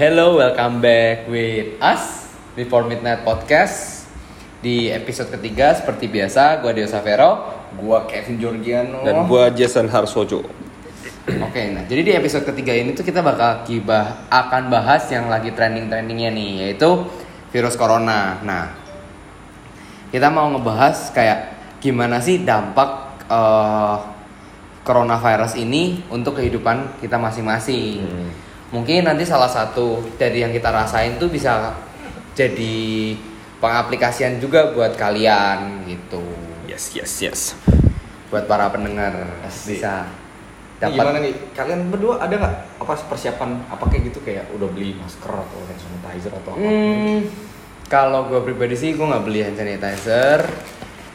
Hello, welcome back with us Before Midnight Podcast Di episode ketiga seperti biasa, gue Dio Savero Gua Kevin Georgiano. Dan gua Jason Harsojo. Oke, nah jadi di episode ketiga ini tuh kita bakal kibah akan bahas yang lagi trending-trendingnya nih Yaitu virus corona Nah, kita mau ngebahas kayak gimana sih dampak eh, coronavirus ini untuk kehidupan kita masing-masing Hmm. Mungkin nanti salah satu dari yang kita rasain tuh bisa jadi pengaplikasian juga buat kalian gitu Yes, yes, yes. buat para pendengar Asik. bisa Ini gimana dapat nih? Kalian berdua ada nggak apa persiapan apa kayak gitu kayak udah beli masker atau hand sanitizer atau apa? hmm, kalau gue pribadi sih gue nggak beli hand sanitizer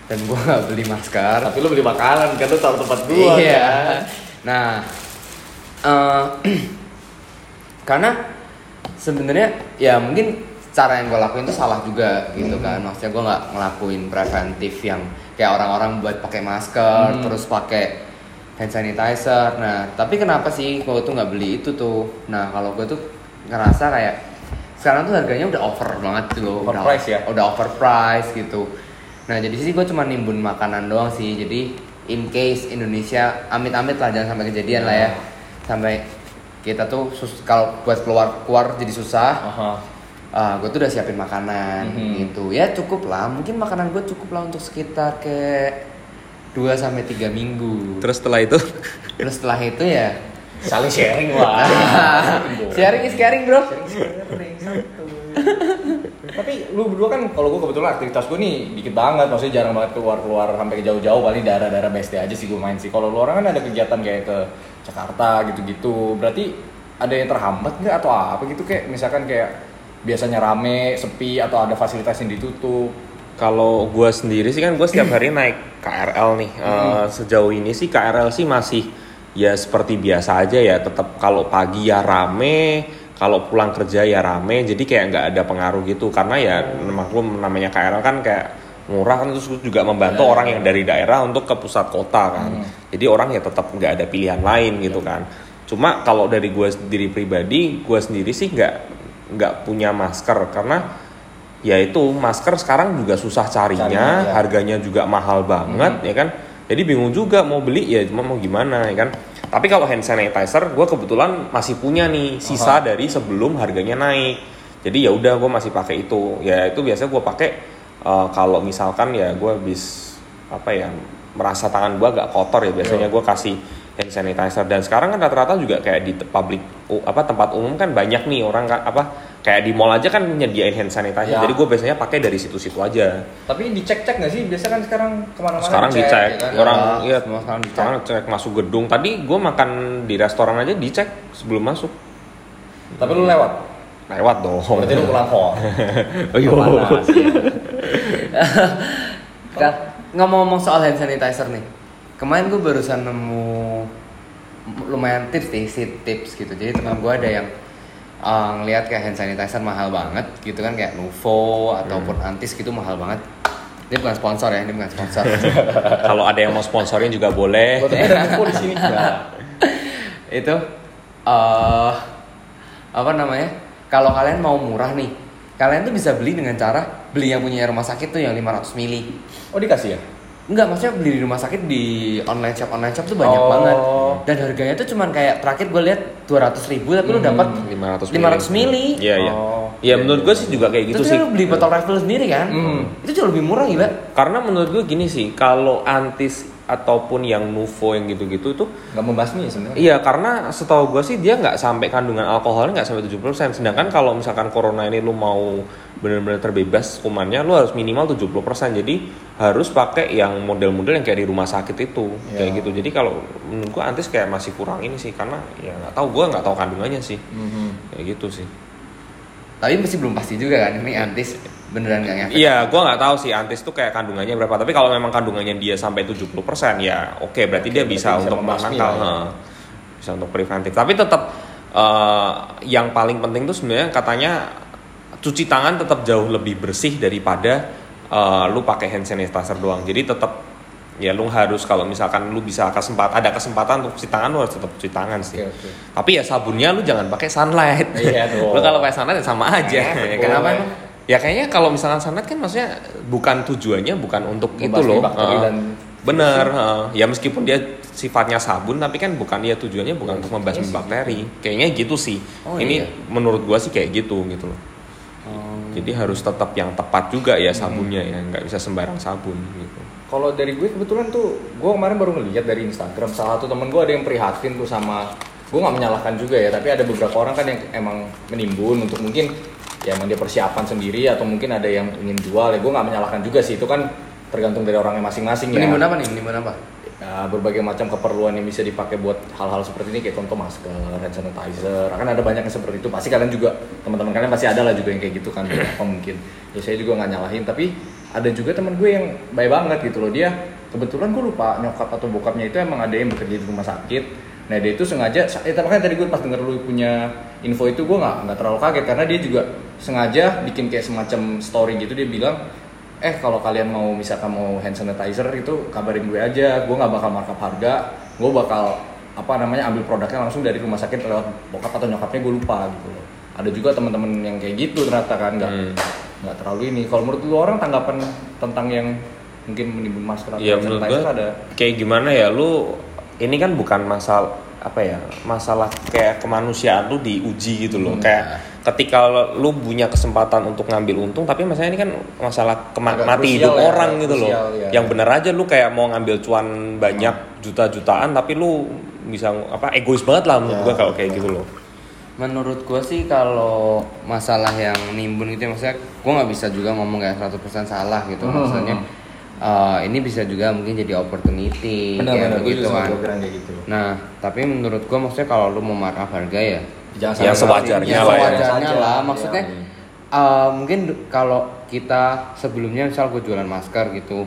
dan gue nggak beli masker Tapi lu beli makanan kan lu tahu tempat gua. iya kan? nah eh, karena sebenarnya ya mungkin cara yang gue lakuin itu salah juga gitu kan. Maksudnya gue nggak ngelakuin preventif yang kayak orang-orang buat pakai masker Hmm. terus pakai hand sanitizer. Nah tapi kenapa sih gue tuh nggak beli itu tuh? Nah kalau gue tuh ngerasa kayak sekarang tuh harganya udah over banget tuh loh. Udah, Overprice ya? udah overprice gitu. Nah jadi sih gue cuma nimbun makanan doang sih. Jadi in case Indonesia amit-amit lah jangan sampai kejadian lah ya. Sampai kita tuh sus- kalau buat keluar keluar jadi susah. Aha. gue tuh udah siapin makanan Mhm. gitu. Ya cukup lah. Mungkin makanan gue cukup lah untuk sekitar kayak 2 sampai tiga minggu. Terus setelah itu? Terus setelah itu ya Saling sharing lah. sharing is caring bro Sharing. Tapi lu berdua kan kalau gua kebetulan aktivitas gua nih dikit banget, maksudnya jarang banget keluar-keluar sampai ke jauh-jauh paling daerah-daerah BSD aja sih gua main sih. Kalau lu orang kan ada kegiatan kayak ke Jakarta gitu-gitu. Berarti ada yang terhambat nggak atau apa gitu kayak misalkan kayak biasanya rame, sepi atau ada fasilitas yang ditutup. kalau gua sendiri sih kan gua setiap hari naik KRL nih. Eh, sejauh ini sih KRL sih masih ya seperti biasa aja ya. Tetap kalau pagi ya rame, kalau pulang kerja ya rame. Jadi kayak nggak ada pengaruh gitu karena ya maklum namanya KRL kan kayak murah kan terus juga membantu Ya, orang ya. yang dari daerah untuk ke pusat kota kan. Hmm. Jadi orang ya tetap nggak ada pilihan lain gitu kan. Cuma kalau dari gue sendiri pribadi, gue sendiri sih nggak nggak punya masker karena ya itu masker sekarang juga susah carinya, Carinya, ya. harganya juga mahal banget ya kan. Jadi bingung juga mau beli ya cuma mau gimana ya kan. Tapi kalau hand sanitizer gue kebetulan masih punya nih sisa dari sebelum harganya naik. Jadi ya udah gue masih pakai itu. Ya itu biasa gue pakai eh, kalau misalkan ya gue habis apa ya merasa tangan gue agak kotor ya biasanya gue kasih hand sanitizer dan sekarang kan rata-rata juga kayak di public apa tempat umum kan banyak nih orang kan apa kayak di mall aja kan nyediain hand sanitizer Ya. jadi gue biasanya pakai dari situ-situ aja Tapi dicek-cek nggak sih? Biasa kan sekarang ke mana-mana sekarang dicek ya kan? orang Ya, iya semua sekarang dicek. sekarang cek masuk gedung tadi gue makan di restoran aja dicek sebelum masuk Tapi lu lewat. lewat dong Berarti lu pulang hall. oh, iya. Kan, ngomong-ngomong soal hand sanitizer nih kemarin gue barusan nemu lumayan tips sih tips gitu jadi teman gue ada yang uh, ngeliat kayak hand sanitizer mahal banget gitu kan kayak Nuvo ataupun Antis gitu mahal banget. Ini bukan sponsor ya ini bukan sponsor. Kalau ada yang mau sponsorin juga boleh. Ada di sini. Itu eh apa namanya? Kalau kalian mau murah nih kalian tuh bisa beli dengan cara beli yang punya rumah sakit tuh yang 500 mili. Oh dikasih ya? Enggak, maksudnya beli di rumah sakit di online shop online shop tuh banyak Oh. banget. Dan harganya tuh cuman kayak terakhir gue lihat 200 ribu tapi lu dapat 500 500 mili. Iya iya. Oh, iya, menurut gue sih juga kayak gitu sih. lu beli botol refill sendiri kan? Hmm. Itu jauh lebih murah gila. Karena menurut gue gini sih, kalau antis ataupun yang Nuvo yang gitu-gitu itu Nggak membasmi ya sebenarnya? Iya karena setahu gue sih dia nggak sampai kandungan alkoholnya nggak sampai 70% Sedangkan kalau misalkan corona ini lu mau benar-benar terbebas kumannya lu harus minimal 70% Jadi harus pakai yang model-model yang kayak di rumah sakit itu Iya. kayak gitu Jadi kalau menurut gue antis kayak masih kurang ini sih karena ya nggak tahu gue nggak tahu kandungannya sih Mhm. kayak gitu sih Tapi masih belum pasti juga kan ini antis beneran nggak ngefek. Iya, gue nggak tahu sih antis tuh kayak kandungannya berapa. Tapi kalau memang kandungannya dia sampai 70% ya oke berarti dia berarti bisa, bisa untuk menangkal, ya. bisa untuk preventif. Tapi tetap eh, yang paling penting tuh sebenarnya katanya cuci tangan tetap jauh lebih bersih daripada eh, lu pakai hand sanitizer doang. Jadi tetap ya lu harus kalau misalkan lu bisa kesempatan ada kesempatan untuk cuci tangan lu harus tetap cuci tangan sih Oke, oke. tapi ya sabunnya lu jangan pakai sunlight Iya, dong. lu kalau pakai sunlight ya sama aja Eh, Ya, kenapa emang? ya kayaknya kalau misalkan sunlight kan maksudnya bukan tujuannya bukan untuk itu loh Heeh. dan bener heeh. ya meskipun dia sifatnya sabun tapi kan bukan ya tujuannya bukan untuk membasmi bakteri kayaknya gitu sih Oh, ini iya. menurut gua sih kayak gitu gitu loh Oh. jadi harus tetap yang tepat juga ya sabunnya ya nggak bisa sembarang sabun gitu Kalau dari gue kebetulan tuh, gue kemarin baru ngeliat dari Instagram salah satu temen gue ada yang prihatin tuh sama, gue nggak menyalahkan juga ya, tapi ada beberapa orang kan yang emang menimbun untuk mungkin ya emang dia persiapan sendiri atau mungkin ada yang ingin jual ya gue nggak menyalahkan juga sih itu kan tergantung dari orangnya masing-masing ya. Menimbun apa nih? Menimbun apa? Ya, berbagai macam keperluan yang bisa dipakai buat hal-hal seperti ini kayak contoh masker, hand sanitizer, akan ada banyak yang seperti itu. Pasti kalian juga teman-teman kalian pasti ada lah juga yang kayak gitu kan, apa mungkin. Ya saya juga nggak nyalahin, tapi ada juga teman gue yang baik banget gitu loh dia. Kebetulan gue lupa nyokap atau bokapnya itu emang ada yang bekerja di rumah sakit. Nah dia itu sengaja, eh, makanya tadi gue pas denger lu punya info itu gue nggak nggak terlalu kaget karena dia juga sengaja bikin kayak semacam story gitu dia bilang eh kalau kalian mau misalkan mau hand sanitizer itu kabarin gue aja. Gue nggak bakal markup harga. Gue bakal apa namanya ambil produknya langsung dari rumah sakit lewat bokap atau nyokapnya gue lupa gitu loh. Ada juga teman-teman yang kayak gitu ternyata kan nggak Hmm. nggak terlalu ini. Kalau menurut lu orang tanggapan tentang yang mungkin menimbun masker atau ya sanitizer gua ada? kayak gimana ya? Lu ini kan bukan masalah apa ya masalah kayak kemanusiaan lu diuji gitu loh Hmm. kayak ketika lu punya kesempatan untuk ngambil untung tapi masalah ini kan masalah kema- Agak mati krusial hidup ya, orang gitu loh ya. yang bener aja lu kayak mau ngambil cuan banyak juta-jutaan tapi lu bisa apa egois banget lah menurut Ya, gua kalau kayak gitu loh Menurut gua sih kalau masalah yang nimbun itu maksudnya gua nggak bisa juga ngomong kayak 100% salah gitu Hmm. maksudnya eh, ini bisa juga mungkin jadi opportunity benar-benar kayak gue begitu juga kan. kayak gitu Nah, tapi menurut gua maksudnya kalau lu mau markup harga ya jangan Ya, sewajarnya ya lah ya. sewajarnya Saja. lah maksudnya Iya. eh, mungkin kalau kita sebelumnya misal gue jualan masker gitu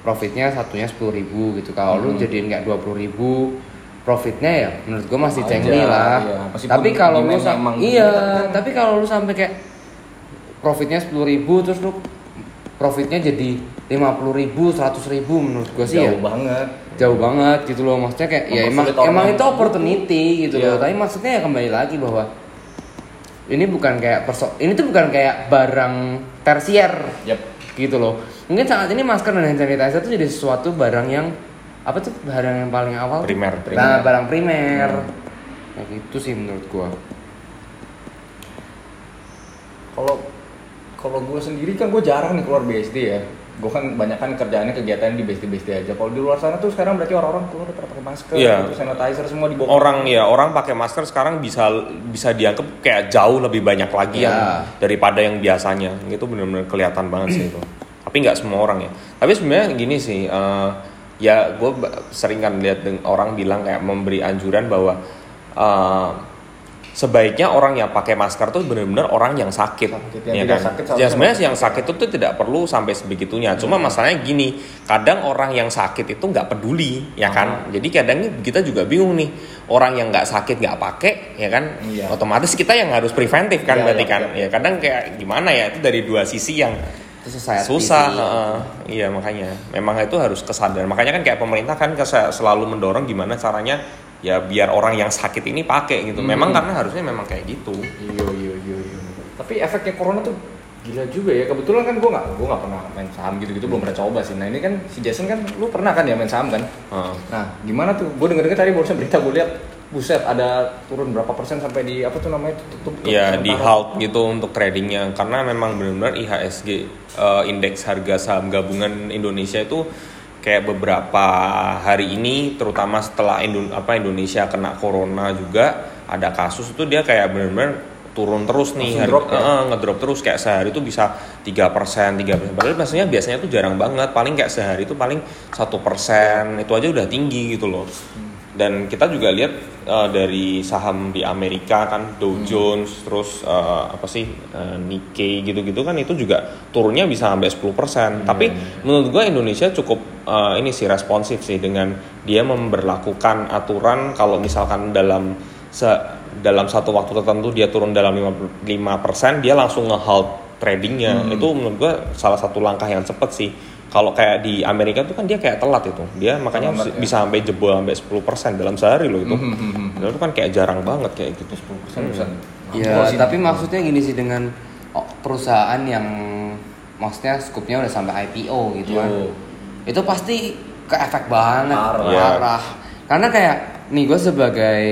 profitnya satunya sepuluh ribu gitu kalau lu Hmm. jadiin kayak dua puluh ribu profitnya ya menurut gue masih cengli lah iya. Tapi kalau lu iya kan- tapi kalau lu sampai kayak profitnya sepuluh ribu terus lu profitnya jadi lima puluh ribu seratus ribu menurut gue sih jauh ya banget jauh banget gitu loh maksudnya kayak ya emang emang itu opportunity gitu Iya. loh tapi maksudnya ya kembali lagi bahwa ini bukan kayak perso ini tuh bukan kayak barang tersier Yap. gitu loh mungkin saat ini masker dan hand sanitizer tuh jadi sesuatu barang yang apa tuh barang yang paling awal tuh? Primer, nah primer. barang primer kayak gitu sih menurut gua kalau kalau gue sendiri kan gue jarang nih keluar BSD ya gue kan banyak kan kerjaannya kegiatan di BSD aja. Kalau di luar sana tuh sekarang berarti orang-orang keluar udah pakai masker Iya. terus sanitizer semua dibawa orang ya orang pakai masker sekarang bisa bisa dianggap kayak jauh lebih banyak lagi Iya. ya daripada yang biasanya. Itu benar-benar kelihatan banget sih itu. Tapi nggak semua orang ya. Tapi sebenarnya gini sih eh, ya gue sering kan lihat orang bilang kayak memberi anjuran bahwa eh, sebaiknya orang yang pakai masker tuh benar-benar orang yang sakit, Sakit, yang ya tidak kan? sakit ya sebenarnya yang sakit itu tuh tidak perlu sampai sebegitunya. Cuma masalahnya gini, kadang orang yang sakit itu nggak peduli, ya kan? Jadi kadang kita juga bingung nih, orang yang nggak sakit nggak pakai, ya kan? Iya. Otomatis kita yang harus preventif kan, Iya, berarti iya, kan? iya. Ya kadang kayak gimana ya itu dari dua sisi yang susah sih. heeh. iya makanya memang itu harus kesadaran makanya kan kayak pemerintah kan selalu mendorong gimana caranya ya biar orang yang sakit ini pakai gitu memang Hmm. karena harusnya memang kayak gitu Iya iya iya. iya. Tapi efeknya corona tuh gila juga ya. Kebetulan kan gue nggak gue nggak pernah main saham gitu-gitu belum pernah coba sih. Nah ini kan si Jason kan lu pernah kan ya main saham kan? Heeh. Nah gimana tuh? Gue denger denger tadi barusan berita gue lihat buset ada turun berapa persen sampai di apa tuh namanya tutup tutup ya di halt gitu untuk tradingnya karena memang benar-benar IHSG eh, indeks harga saham gabungan Indonesia itu kayak beberapa hari ini terutama setelah Indo- apa Indonesia kena corona juga ada kasus itu dia kayak benar-benar turun terus nih. Langsung drop ya? Eh, ngedrop terus kayak sehari itu bisa tiga persen tiga persen. Padahal biasanya biasanya tuh jarang banget. Paling kayak sehari itu paling satu persen. Itu aja udah tinggi gitu loh dan kita juga lihat eh, dari saham di Amerika kan Dow Jones terus eh, apa sih eh, Nikkei gitu-gitu kan itu juga turunnya bisa sampai 10% tapi menurut gue Indonesia cukup eh, ini sih responsif sih dengan dia memberlakukan aturan kalau misalkan dalam se- dalam satu waktu tertentu dia turun dalam 5%, 5% dia langsung nge-halt tradingnya. Itu menurut gue salah satu langkah yang cepet sih Kalau kayak di Amerika tuh kan dia kayak telat itu. Dia makanya ya. bisa sampai jebol sampai 10% dalam sehari loh itu. Mhm, mhm, mhm. Dan itu kan kayak jarang banget kayak gitu. 10% bisa. Ya, sih. tapi maksudnya gini sih dengan oh, perusahaan yang maksudnya skupnya udah sampai IPO gitu kan. Yo. Itu pasti ke efek banget, Parah. parah. Karena kayak nih gue sebagai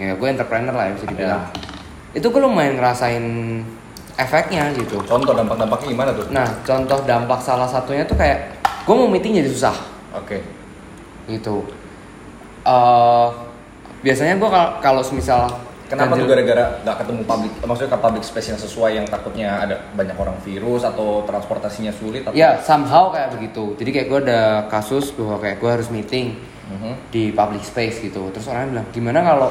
ya gue entrepreneur lah ya bisa dibilang. Itu gue lumayan ngerasain efeknya gitu. Contoh dampak-dampaknya gimana tuh? Nah, contoh dampak salah satunya tuh kayak gue mau meeting jadi susah Oke. gitu. eh biasanya gue kalau semisal Kenapa tuh gara-gara nggak ketemu public, maksudnya ke public space yang sesuai yang takutnya ada banyak orang virus atau transportasinya sulit atau? Ya, somehow kayak begitu. Jadi kayak gue ada kasus bahwa kayak gue harus meeting Mhm. di public space gitu. Terus orang bilang, gimana kalau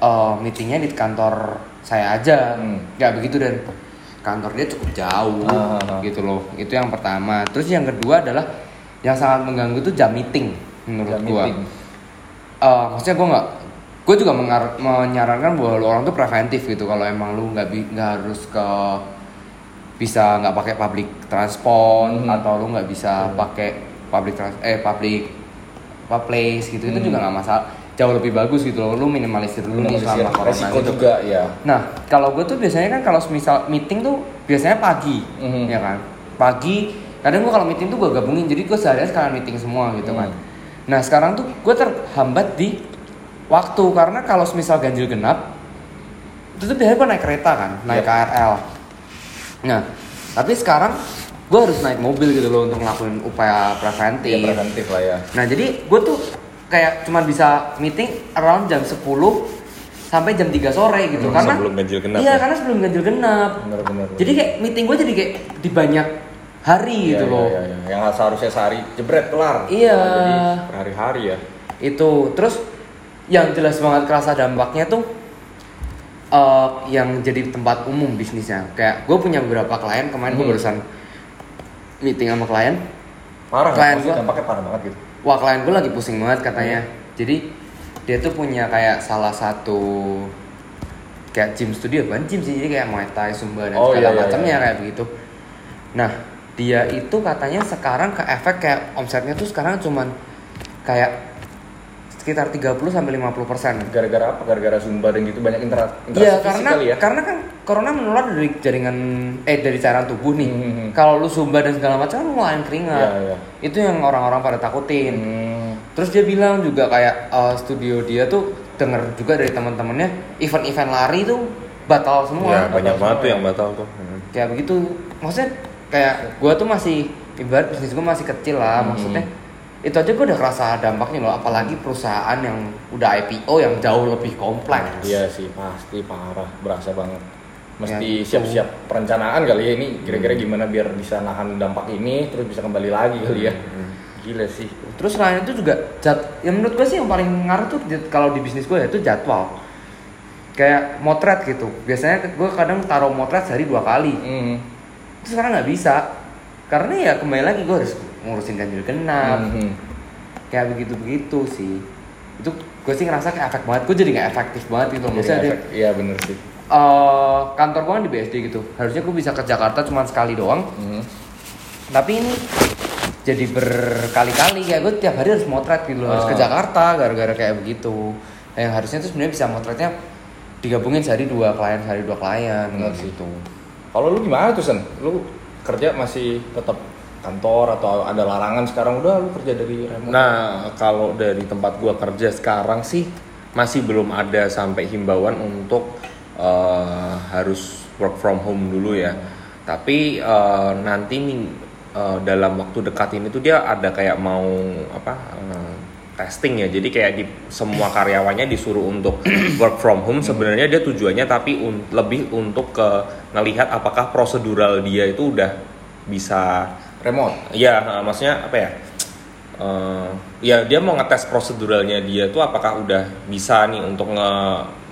uh, meetingnya di kantor saya aja? Hmm. Nggak begitu dan kantor dia cukup jauh ah, ah. gitu loh. Itu yang pertama. Terus yang kedua adalah yang sangat mengganggu itu jam meeting menurut Jam gue. meeting. Uh, maksudnya gue nggak gue juga mengar- menyarankan bahwa orang tuh preventif gitu kalau emang lu nggak bi- nggak harus ke bisa nggak pakai public transport Mhm. atau lu nggak bisa pakai public trans eh public apa place gitu itu Hmm. juga nggak masalah jauh lebih bagus gitu loh lu minimalisir dulu nih selama corona resiko gitu juga ya. nah kalau gue tuh biasanya kan kalau misal meeting tuh biasanya pagi Mhm. ya kan pagi kadang gue kalau meeting tuh gue gabungin jadi gue seharian sekalian meeting semua gitu kan Hmm. nah sekarang tuh gue terhambat di waktu karena kalau misal ganjil genap itu tuh biasanya gue naik kereta kan naik Yep. KRL nah tapi sekarang gue harus naik mobil gitu loh untuk ngelakuin upaya preventif Iya preventif lah ya. Nah jadi gue tuh kayak cuma bisa meeting around jam 10 sampai jam 3 sore gitu Hmm, karena sebelum ganjil genap Iya ya? karena sebelum ganjil genap. Bener-bener. Jadi kayak meeting gue jadi kayak di banyak hari Iya, gitu iya, loh. iya, iya. Yang seharusnya sehari jebret kelar. Iya. Jadi Hari-hari ya. Itu terus yang jelas banget kerasa dampaknya tuh eh, yang jadi tempat umum bisnisnya. Kayak gue punya beberapa klien kemarin gue Hmm. barusan meeting sama klien. parah Klien gua- dampaknya parah banget gitu. Wah klien gue lagi pusing banget katanya. Iya. Jadi dia tuh punya kayak salah satu kayak gym studio bukan gym sih jadi kayak muay thai zumba dan Oh, segala iya, iya, macamnya iya. kayak begitu. Nah dia itu katanya sekarang ke efek kayak omsetnya tuh sekarang cuman kayak sekitar 30 sampai 50 persen. Gara-gara apa? Gara-gara zumba dan gitu banyak intera interaksi Iya fisik karena kali ya. karena kan corona menular dari jaringan eh dari cairan tubuh nih. Hmm, hmm, hmm. Kalau lu zumba dan segala macam kan ngeluarin keringat. Iya, iya. Itu yang orang-orang pada takutin. Hmm. Terus dia bilang juga kayak uh, studio dia tuh denger juga dari teman-temannya event-event lari tuh batal semua. Ya banyak banget tuh ya. yang batal tuh. Hmm. Kayak begitu. Maksudnya kayak gua tuh masih ibarat bisnis gua masih kecil lah Hmm. maksudnya. Itu aja gua udah kerasa dampaknya loh apalagi perusahaan yang udah IPO yang jauh lebih kompleks. Iya sih pasti parah, berasa banget. Mesti Ya, itu. siap-siap perencanaan kali ya ini kira-kira gimana biar bisa nahan dampak ini terus bisa kembali lagi kali ya. Gila sih. Terus lain itu juga jad, yang menurut gue sih yang paling ngaruh tuh kalau di bisnis gue ya itu jadwal. Kayak motret gitu. Biasanya gue kadang taruh motret sehari dua kali. Hmm. Terus sekarang nggak bisa. Karena ya kembali lagi gue harus ngurusin ganjil genap. Hmm. Kayak begitu-begitu sih. Itu gue sih ngerasa kayak efek banget. Gue jadi nggak efektif banget gitu. Maksudnya efek- Iya bener sih. Eh, kantor gue kan di BSD gitu. Harusnya gue bisa ke Jakarta cuma sekali doang. Hmm. tapi ini jadi berkali-kali kayak gue tiap hari harus motret gitu loh harus ke Ah. Jakarta gara-gara kayak begitu yang harusnya tuh sebenarnya bisa motretnya digabungin sehari dua klien sehari dua klien Benar gitu. Kalau lu gimana tuh Sen? Lu kerja masih tetap kantor atau ada larangan sekarang udah lu kerja dari remote? Nah, kalau dari tempat gua kerja sekarang sih masih belum ada sampai himbauan untuk eh, harus work from home dulu ya. Tapi eh, nanti nih eh, dalam waktu dekat ini tuh dia ada kayak mau apa eh, testing ya. Jadi kayak di semua karyawannya disuruh untuk work from home. Sebenarnya dia tujuannya tapi un- lebih untuk ke ngelihat apakah prosedural dia itu udah bisa remote. Iya, eh, maksudnya apa ya? Eh, ya dia mau ngetes proseduralnya dia tuh apakah udah bisa nih untuk nge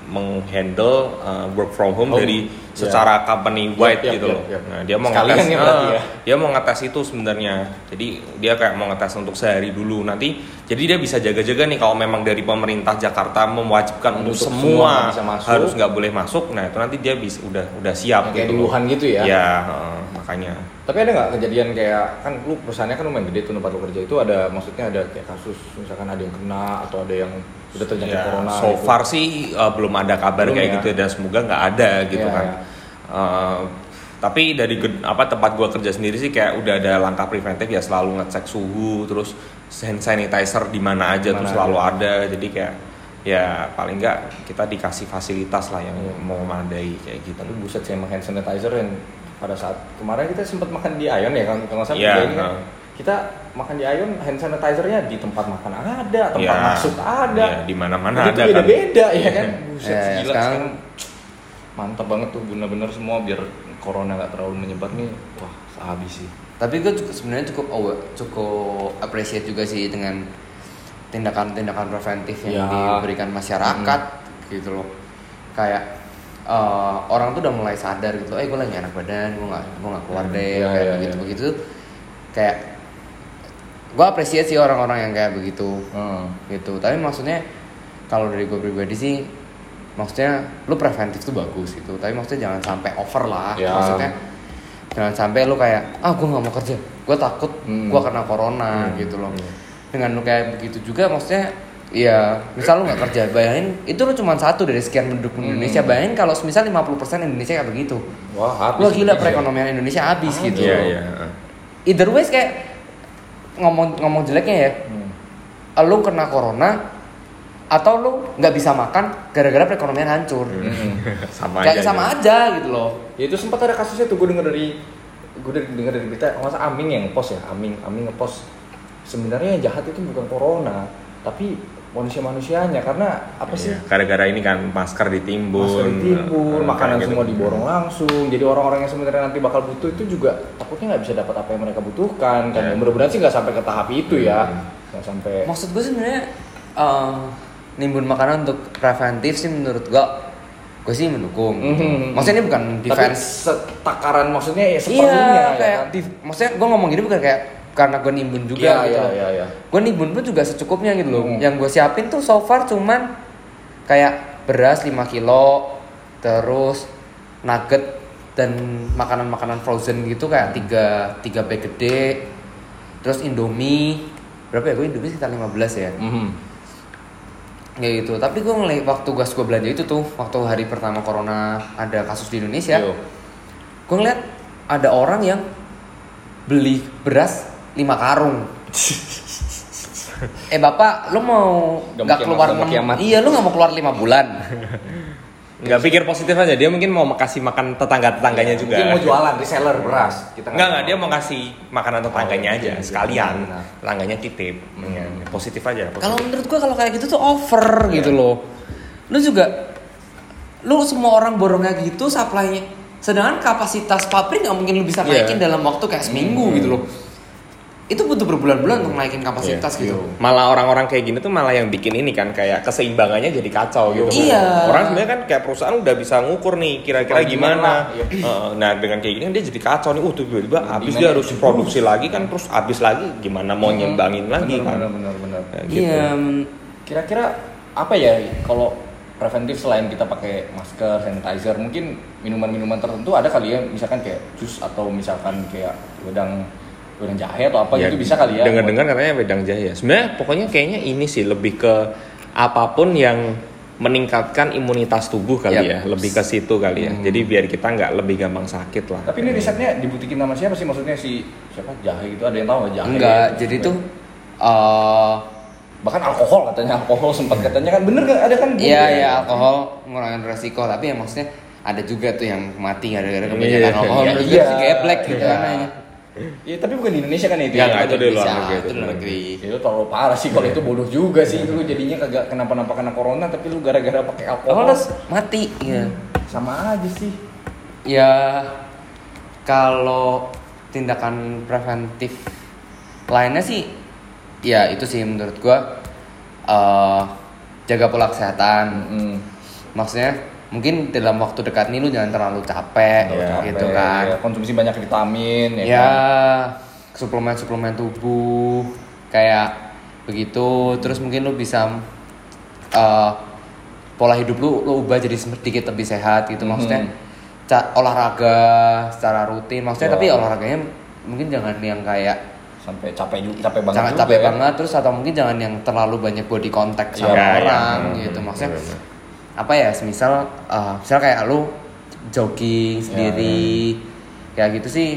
menghandle uh, work from home Oh, dari iya. secara company wide Yap, yap, gitu loh. yap, yap. Nah, dia mau Sekalian ngetes ya eh, ya. dia mau ngetes itu sebenarnya. Jadi dia kayak mau ngetes untuk sehari dulu nanti. Jadi dia bisa jaga-jaga nih kalau memang dari pemerintah Jakarta mewajibkan untuk, Untuk semua semua, masuk. harus nggak boleh masuk. Nah itu nanti dia bisa udah udah siap Kayak gitu. di. Wuhan gitu ya? Iya, heeh, makanya. Tapi ada nggak kejadian kayak kan lu perusahaannya kan lumayan gede tuh tempat lu kerja itu ada maksudnya ada kayak kasus misalkan ada yang kena atau ada yang udah terjangkit Ya, corona so gitu. far sih uh, belum ada kabar Belum kayak ya? gitu dan semoga nggak ada gitu Iya, kan. iya. Uh, tapi dari apa tempat gua kerja sendiri sih kayak udah ada langkah preventif ya selalu ngecek suhu terus hand sanitizer di mana aja tuh Mana selalu aja. ada jadi kayak ya paling nggak kita dikasih fasilitas lah yang Iya. mau memadai kayak gitu. Tapi buset sih hand sanitizer yang pada saat kemarin kita sempat makan di Ion ya kan kalau Iya, kita ini kan. Kita makan di Ion hand sanitizernya di tempat makan ada tempat Ya, masuk ada ya, di mana-mana Itu ada kan. beda-beda ya Iya. kan buset Ya, gila sekarang- sekarang mantap banget tuh bener-bener semua biar corona nggak terlalu menyebar nih wah sehabis sih Tapi gue juga sebenarnya cukup aware, cukup appreciate juga sih dengan tindakan-tindakan preventif yang Ya. diberikan masyarakat gitu loh. Kayak eh, orang tuh udah mulai sadar gitu, eh gue lagi enak badan, gue nggak gue nggak keluar Hmm, deh, ya, kayak ya, begitu ya. begitu. Kayak gue appreciate sih orang-orang yang kayak begitu Hmm. gitu. Tapi maksudnya kalau dari gue pribadi sih maksudnya lu preventif tuh bagus gitu tapi maksudnya jangan sampai over lah Ya. maksudnya jangan sampai lu kayak ah gue nggak mau kerja gue takut Hmm. gue kena corona Hmm. gitu loh Hmm. dengan lu kayak begitu juga maksudnya ya misal lu nggak kerja bayangin itu lu cuma satu dari sekian penduduk Hmm. Indonesia bayangin kalau misal 50% Indonesia kayak begitu wah habis Wah gila Indonesia. perekonomian Indonesia habis Habis. gitu Iya, iya. either ways kayak ngomong ngomong jeleknya ya Hmm. lu kena corona atau lu nggak bisa makan gara-gara perekonomian hancur Hmm. sama kayak aja. sama ya. aja gitu loh Ya itu sempat ada kasusnya tuh gue denger dari gue denger dari berita masa Aming yang post ya Aming Aming ngepost sebenarnya yang jahat itu bukan corona tapi manusia manusianya karena apa sih Iya, gara-gara ini kan masker ditimbun, masker ditimbun, eh, makanan kayak semua gitu. diborong langsung. Jadi orang-orang yang sebenarnya nanti bakal butuh itu juga takutnya nggak bisa dapat apa yang mereka butuhkan. Kan Iya. mudah-mudahan sih nggak sampai ke tahap itu ya, Hmm. nggak sampai. maksud gue sebenarnya eh, nimbun makanan untuk preventif sih menurut gue gue sih mendukung Mhm. maksudnya ini bukan Tapi defense setakaran maksudnya ya seperlunya iya ya kayak kan? di- maksudnya gue ngomong gini bukan kayak karena gue nimbun juga Iya, gitu loh. iya, iya. gue nimbun pun juga secukupnya gitu loh Hmm. yang gue siapin tuh so far cuman kayak beras 5 kilo terus nugget dan makanan-makanan frozen gitu kayak tiga tiga bag gede terus indomie berapa ya gue indomie sekitar 15 ya Mhm. ya gitu tapi gue ngeliat waktu gue gue belanja itu tuh waktu hari pertama corona ada kasus di Indonesia Yo. gue ngeliat ada orang yang beli beras 5 karung eh bapak lu mau Gak nggak keluar gak enam- iya lu nggak mau keluar lima bulan nggak pikir positif aja dia mungkin mau kasih makan tetangga tetangganya Iya, juga Mungkin mau jualan reseller beras. Kita Enggak enggak dia mau kasih makanan tetangganya Oh, aja iya, iya, sekalian benar. tetangganya titip Iya, positif aja positif. kalau menurut gue kalau kayak gitu tuh over gitu loh lu juga lu semua orang borongnya gitu supply-nya sedangkan kapasitas pabrik nggak mungkin lu bisa Iya. naikin dalam waktu kayak seminggu Hmm. gitu loh itu butuh berbulan-bulan untuk naikin kapasitas Iya. gitu malah orang-orang kayak gini tuh malah yang bikin ini kan kayak keseimbangannya jadi kacau gitu Iya. orang sebenarnya kan kayak perusahaan udah bisa ngukur nih kira-kira Oh, gimana gimana? Iya. Heeh, nah dengan kayak gini dia jadi kacau nih uh tiba-tiba habis Gimana dia ya? harus produksi lagi kan terus habis lagi gimana mau nyembangin lagi kan Benar, benar, benar. Kayak gitu. iya mm, Kira-kira apa ya kalau preventif selain kita pakai masker, sanitizer, mungkin minuman-minuman tertentu ada kali ya, misalkan kayak jus atau misalkan kayak wedang wedang jahe atau apa Ya, gitu bisa kali ya. Dengar-dengar katanya wedang jahe. Sebenarnya pokoknya kayaknya ini sih lebih ke apa pun yang meningkatkan imunitas tubuh kali Yap. ya, lebih ke situ kali ya. Hmm. Jadi biar kita nggak lebih gampang sakit lah. Tapi ini risetnya dibuktikin nama siapa sih? Maksudnya si siapa jahe gitu ada yang tahu nggak jahe? enggak gitu? jadi tuh eh bahkan alkohol katanya alkohol sempat katanya kan bener nggak ada kan? Iya ya alkohol ngurangin resiko tapi ya maksudnya ada juga tuh yang mati gara-gara kebanyakan Iya, alkohol iya, iya. sih geblek gitu Iya. kan. Iya tapi bukan di Indonesia kan itu. Ya? nggak, itu di luar negeri, itu negeri. Ya, Itu terlalu parah sih kalau itu bodoh juga sih lu jadinya kagak kenapa-napa kena corona tapi lu gara-gara pakai alkohol. Terus mati ya. Sama aja sih. Ya kalau tindakan preventif lainnya sih ya itu sih menurut gua eh, jaga pola kesehatan Hmm. maksudnya mungkin dalam waktu dekat ini lu jangan terlalu capek capek, gitu kan ya, konsumsi banyak vitamin ya, ya kan? suplemen-suplemen tubuh kayak begitu terus mungkin lu bisa uh, pola hidup lu lu ubah jadi sedikit lebih sehat gitu maksudnya ca- olahraga secara rutin maksudnya Ya. tapi olahraganya mungkin jangan yang kayak sampai capek juga capek banget jangan juga capek ya. banget terus atau mungkin jangan yang terlalu banyak body contact sama Ya, ya. orang Hmm, gitu hmm, maksudnya bener-bener. Apa ya semisal uh, misal kayak lu jogging Ya, sendiri kayak gitu sih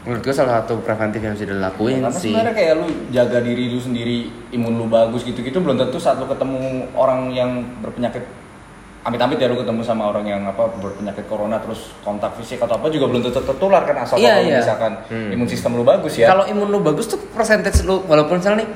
menurut gue salah satu preventif yang bisa dilakuin Karena sih sebenarnya kayak lu jaga diri lu sendiri, imun lu bagus gitu-gitu belum tentu saat lu ketemu orang yang berpenyakit amit-amit ya lu ketemu sama orang yang apa berpenyakit corona terus kontak fisik atau apa juga belum tentu tertular kan asal Iya, kalau iya. misalkan Hmm. imun sistem lu bagus ya. kalau imun lu bagus tuh percentage lu walaupun misalnya nih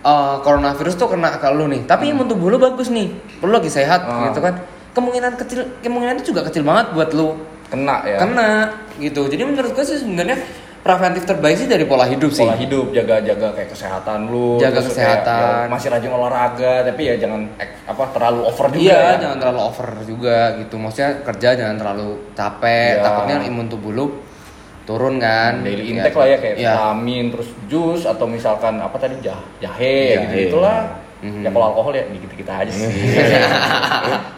uh, coronavirus tuh kena ke lu nih tapi imun tubuh lu bagus nih lu lagi sehat Hmm. gitu kan kemungkinan kecil kemungkinan itu juga kecil banget buat lu kena ya. kena gitu jadi menurut gue sih sebenarnya preventif terbaik sih dari pola hidup sih pola hidup jaga-jaga kayak kesehatan lu Jaga terus kayak, kesehatan. ya, masih rajin olahraga tapi ya jangan apa terlalu over juga Iya, ya. jangan terlalu over juga gitu. Maksudnya kerja jangan terlalu capek. Iya. Takutnya imun tubuh lu turun kan. daily Gitu intake lah ya kayak Iya. vitamin terus jus atau misalkan apa tadi jah jahe Jahe. gitu gitulah Mhm. ya kalau alkohol ya dikit dikit aja sih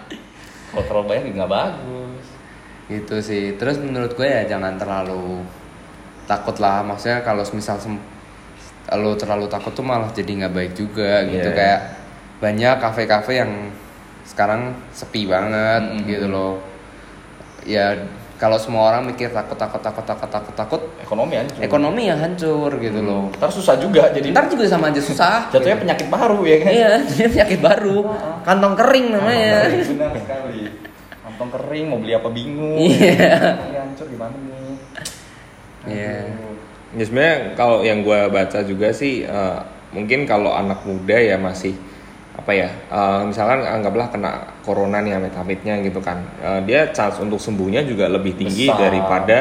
kalau terlalu banyak juga nggak bagus Gitu sih. Terus menurut gue ya jangan terlalu takut lah. Maksudnya kalau misal lu terlalu takut tuh malah jadi nggak baik juga gitu. Iya. Kayak banyak kafe-kafe yang sekarang sepi banget Mhm. gitu loh. Ya kalau semua orang mikir takut takut takut takut takut takut ekonomi aja ekonomi yang hancur gitu loh. ntar susah juga jadi Ntar juga sama aja susah. jatuhnya penyakit baru ya kan Iya, jadi penyakit baru. Kantong kering namanya. benar sekali kantong kering mau beli apa bingung Iya. Ini hancur gimana nih Iya. Ya sebenarnya kalau yang gue baca juga sih eh, mungkin kalau anak muda ya masih apa ya eh, misalkan anggaplah kena corona nih amit-amitnya gitu kan Eh, dia chance untuk sembuhnya juga lebih tinggi Besar. daripada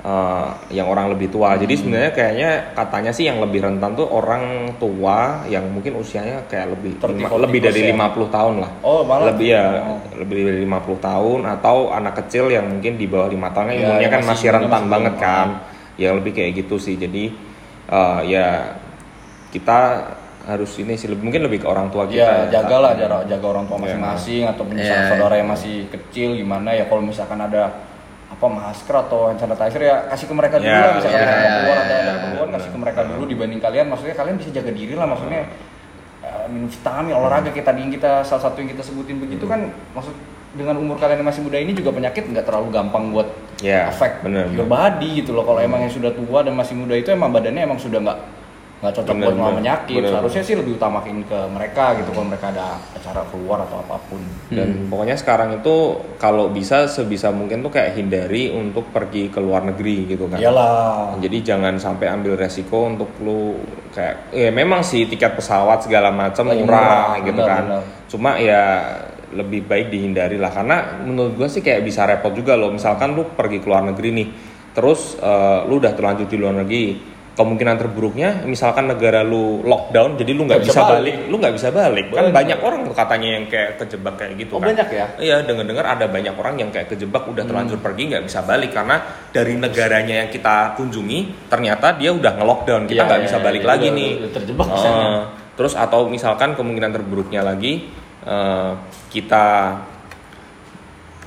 eh, yang orang lebih tua jadi sebenarnya kayaknya katanya sih yang lebih rentan tuh orang tua yang mungkin usianya kayak lebih 30, lima- lebih dari 40 ya? 50 tahun lah Oh, malah. lebih ya Oh. lebih dari 50 tahun atau anak kecil yang mungkin di bawah lima tahun Iya, imunnya yang kan masih rentan masih banget kan ya lebih kayak gitu sih jadi eh, ya kita harus ini sih lebih- mungkin lebih ke orang tua kita Ya, jagalah jarak jaga orang tua Iya. masing-masing atau misalnya Iya. saudara yang masih kecil gimana ya kalau misalkan ada apa masker atau hand sanitizer ya kasih ke mereka dulu Ya, lah misalkan ada iya, keluar iya, atau ada iya, keluar kasih ke mereka dulu dibanding kalian maksudnya kalian bisa jaga diri lah maksudnya eh, minum vitamin olahraga kita yang kita salah satu yang kita sebutin begitu kan maksud dengan umur kalian yang masih muda ini juga penyakit nggak terlalu gampang buat Ya, efek bener. your body gitu loh kalau emang yang sudah tua dan masih muda itu emang badannya emang sudah nggak nggak cocok Bener, buat bener. penyakit Bener. seharusnya sih lebih utamakin ke mereka gitu kalau mereka ada acara keluar atau apa pun. Dan pokoknya sekarang itu kalau bisa sebisa mungkin tuh kayak hindari untuk pergi ke luar negeri gitu kan. Iyalah. Jadi jangan sampai ambil resiko untuk lu kayak ya memang sih tiket pesawat segala macam murah, murah, gitu benar, kan. benar. cuma ya lebih baik dihindari lah. Karena menurut gua sih kayak bisa repot juga loh. Misalkan lu pergi ke luar negeri nih terus eh, lu udah terlanjur di luar negeri kemungkinan terburuknya misalkan negara lu lockdown jadi lu nggak bisa bisa balik. lu nggak bisa balik kan Benar. banyak orang katanya yang kayak kejebak kayak gitu Oh, kan banyak ya? Iya, dengar-dengar ada banyak orang yang kayak kejebak udah terlanjur pergi nggak bisa balik karena dari negaranya yang kita kunjungi ternyata dia udah nge-lockdown, kita Iya, nggak iya, bisa iya, balik iya, lagi udah- nih. udah terjebak sana. terus atau misalkan kemungkinan terburuknya lagi eh, kita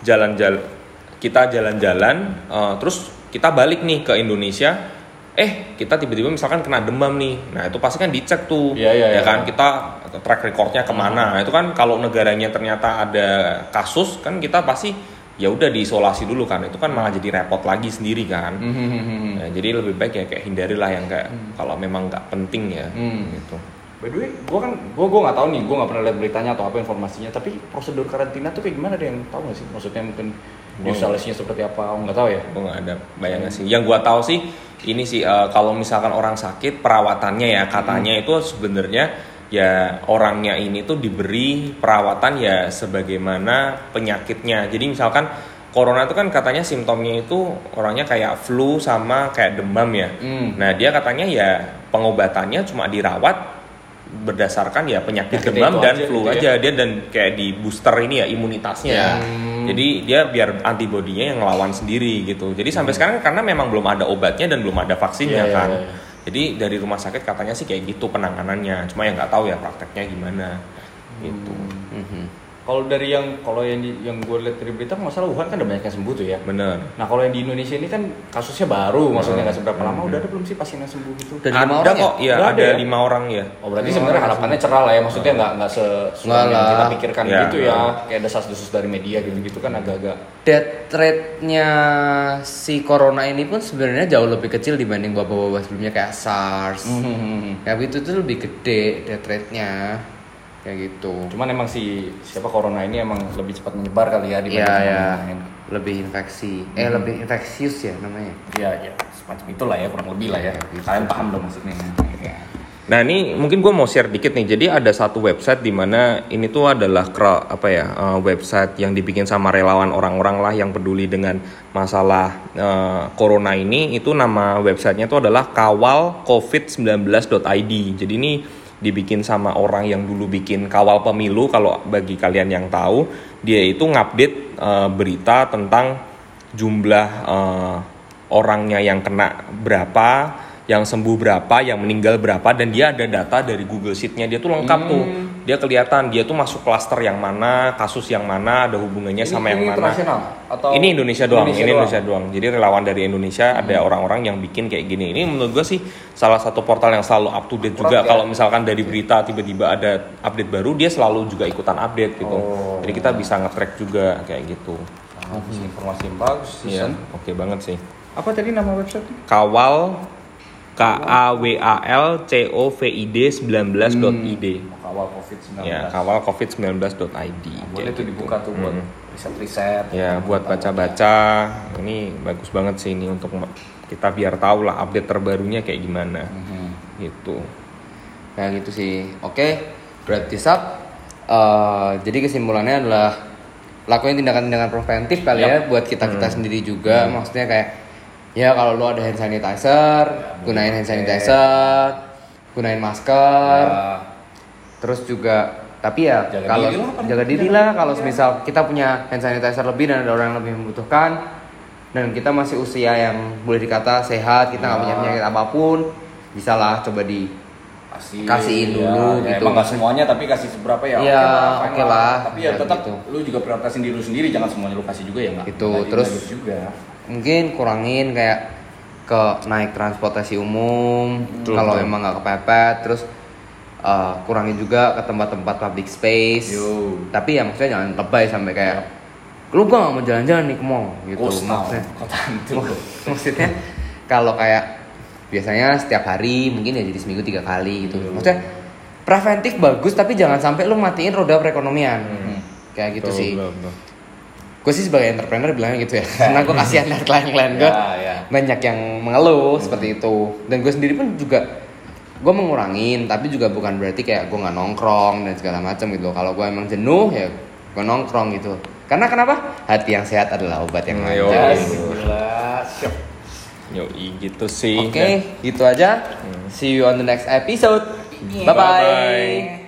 jalan-jalan kita jalan-jalan eh, terus kita balik nih ke Indonesia eh kita tiba-tiba misalkan kena demam nih nah itu pasti kan dicek tuh Iya, iya, ya iya. kan kita track recordnya ke mana itu kan kalau negaranya ternyata ada kasus kan kita pasti ya udah diisolasi dulu kan itu kan malah jadi repot lagi sendiri kan Hmm. Ya, jadi lebih baik ya kayak hindari lah yang kayak kalau memang nggak penting ya Hmm. gitu By the way, gue kan, gue gue nggak tahu nih, gue nggak pernah lihat beritanya atau apa informasinya. Tapi prosedur karantina tuh kayak gimana? Ada yang tahu nggak sih? Maksudnya mungkin installasinya seperti apa? Nggak tahu ya. gue nggak ada bayangan sih yang gua tahu sih ini sih eh, kalau misalkan orang sakit perawatannya ya katanya itu sebenarnya ya orangnya ini tuh diberi perawatan ya sebagaimana penyakitnya jadi misalkan corona itu kan katanya simptomnya itu orangnya kayak flu sama kayak demam ya Hmm. nah dia katanya ya pengobatannya cuma dirawat berdasarkan ya penyakit Penyakit demam dan aja flu gitu ya. aja dia dan kayak di booster ini ya imunitasnya. Ya. Jadi dia biar antibodinya yang ngelawan sendiri gitu. Jadi sampai sekarang karena memang belum ada obatnya dan belum ada vaksinnya Iya, iya, kan. iya. Jadi dari rumah sakit katanya sih kayak gitu penanganannya. Cuma yang nggak tahu ya prakteknya gimana gitu. Mhm. Kalau dari yang kalau yang di, yang gue lihat dari berita masalah Wuhan kan ada banyak yang sembuh tuh ya. Bener. Nah kalau yang di Indonesia ini kan kasusnya baru, maksudnya nggak seberapa lama. Udah ada belum sih pasien yang sembuh gitu? Dari lima ada orang ya? kok, iya Udah ada, ada ya? lima orang ya. Oh berarti sebenarnya harapannya cerah lah ya, maksudnya nggak nggak se Nggak yang lah. kita pikirkan Ya. gitu ya. Kayak ada desas-desus dari media gitu gitu kan agak-agak. Death rate-nya si corona ini pun sebenarnya jauh lebih kecil dibanding wabah-wabah sebelumnya kayak SARS. Hmm. Kayak gitu tuh lebih gede death rate-nya. Kayak gitu. Cuman emang si siapa corona ini emang lebih cepat menyebar kali ya Iya dibanding sama ya, yang lain. lebih infeksi. Eh lebih infeksius ya namanya. Iya iya semacam itulah ya kurang lebih lah ya. Iya, gitu. Kalian paham dong maksudnya. Iya. Nah ini mungkin gue mau share dikit nih. Jadi ada satu website di mana ini tuh adalah apa ya eh, website yang dibikin sama relawan orang-orang lah yang peduli dengan masalah eh, corona ini. Itu nama websitenya tuh adalah kawalcovid19.id. Jadi ini dibikin sama orang yang dulu bikin kawal pemilu. Kalau bagi kalian yang tahu, dia itu ngupdate eh, berita tentang jumlah eh, orangnya yang kena berapa, yang sembuh berapa, yang meninggal berapa, dan dia ada data dari Google Sheet-nya dia tuh lengkap tuh. Dia kelihatan dia tuh masuk klaster yang mana, kasus yang mana, ada hubungannya sama yang mana. internasional atau Ini Indonesia doang, Indonesia ini doang? Indonesia doang. Jadi relawan dari Indonesia ada orang-orang yang bikin kayak gini. Ini menurut gua sih salah satu portal yang selalu up to date juga. Akurat ya. Kalau misalkan dari berita tiba-tiba ada update baru, dia selalu juga ikutan update gitu. Oh. Jadi kita bisa nge-track juga kayak gitu. Ah, informasi yang bagus sih. Iya, oke banget sih. Apa tadi nama website? Kawal K A W A L C O V I D 19.id. Kawal COVID-19. Ya, kawal covid19.id. Boleh tuh dibuka tuh buat Hmm. riset-riset. Ya, buat baca-baca. Ini bagus banget sih ini untuk kita biar tahu lah update terbarunya kayak gimana. Mhm. Gitu. Kayak gitu sih. Oke, berarti sab. eh, jadi kesimpulannya adalah lakuin tindakan-tindakan preventif kali ya buat kita kita sendiri juga. Maksudnya kayak ya kalau lu ada hand sanitizer, gunain hand sanitizer, gunain masker. Ya, Terus juga tapi ya Jaga kalau diri lah, paling jaga diri lah kalau misal kita punya hand sanitizer lebih dan ada orang yang lebih membutuhkan dan kita masih usia yang boleh dikata sehat, kita nggak Ya. punya penyakit apa pun, bisa lah coba di kasih Kasihin dulu ya, gitu. Emang nggak semuanya tapi kasih seberapa ya. Iya, fine oke lah. Tapi ya Ya, tetap gitu. lu juga prioritasin diri lu sendiri jangan semuanya lu kasih juga ya nggak. Itu, nggak terus- juga. mungkin kurangin kayak ke naik transportasi umum Betul, kalau emang nggak kepepet terus uh, kurangin juga ke tempat-tempat public space. Yo. tapi ya maksudnya jangan lebay sampai kayak lu gua nggak mau jalan-jalan nih ke mall gitu town, maksudnya. maksudnya kalau kayak biasanya setiap hari mungkin ya jadi seminggu tiga kali gitu. Maksudnya preventif bagus tapi jangan sampai lu matiin roda perekonomian. Kayak gitu Betul, sih. gue sih sebagai entrepreneur bilangnya gitu ya. Karena gue kasihan dari klien-klien gue Ya, ya. banyak yang mengeluh seperti itu. Dan gue sendiri pun juga gue mengurangin tapi juga bukan berarti kayak gue nggak nongkrong dan segala macam gitu loh. kalau gue emang jenuh ya gue nongkrong gitu karena kenapa hati yang sehat adalah obat yang Hmm, yo. Yes, gitu. gitu sih. oke gitu aja see you on the next episode bye bye Bye-bye.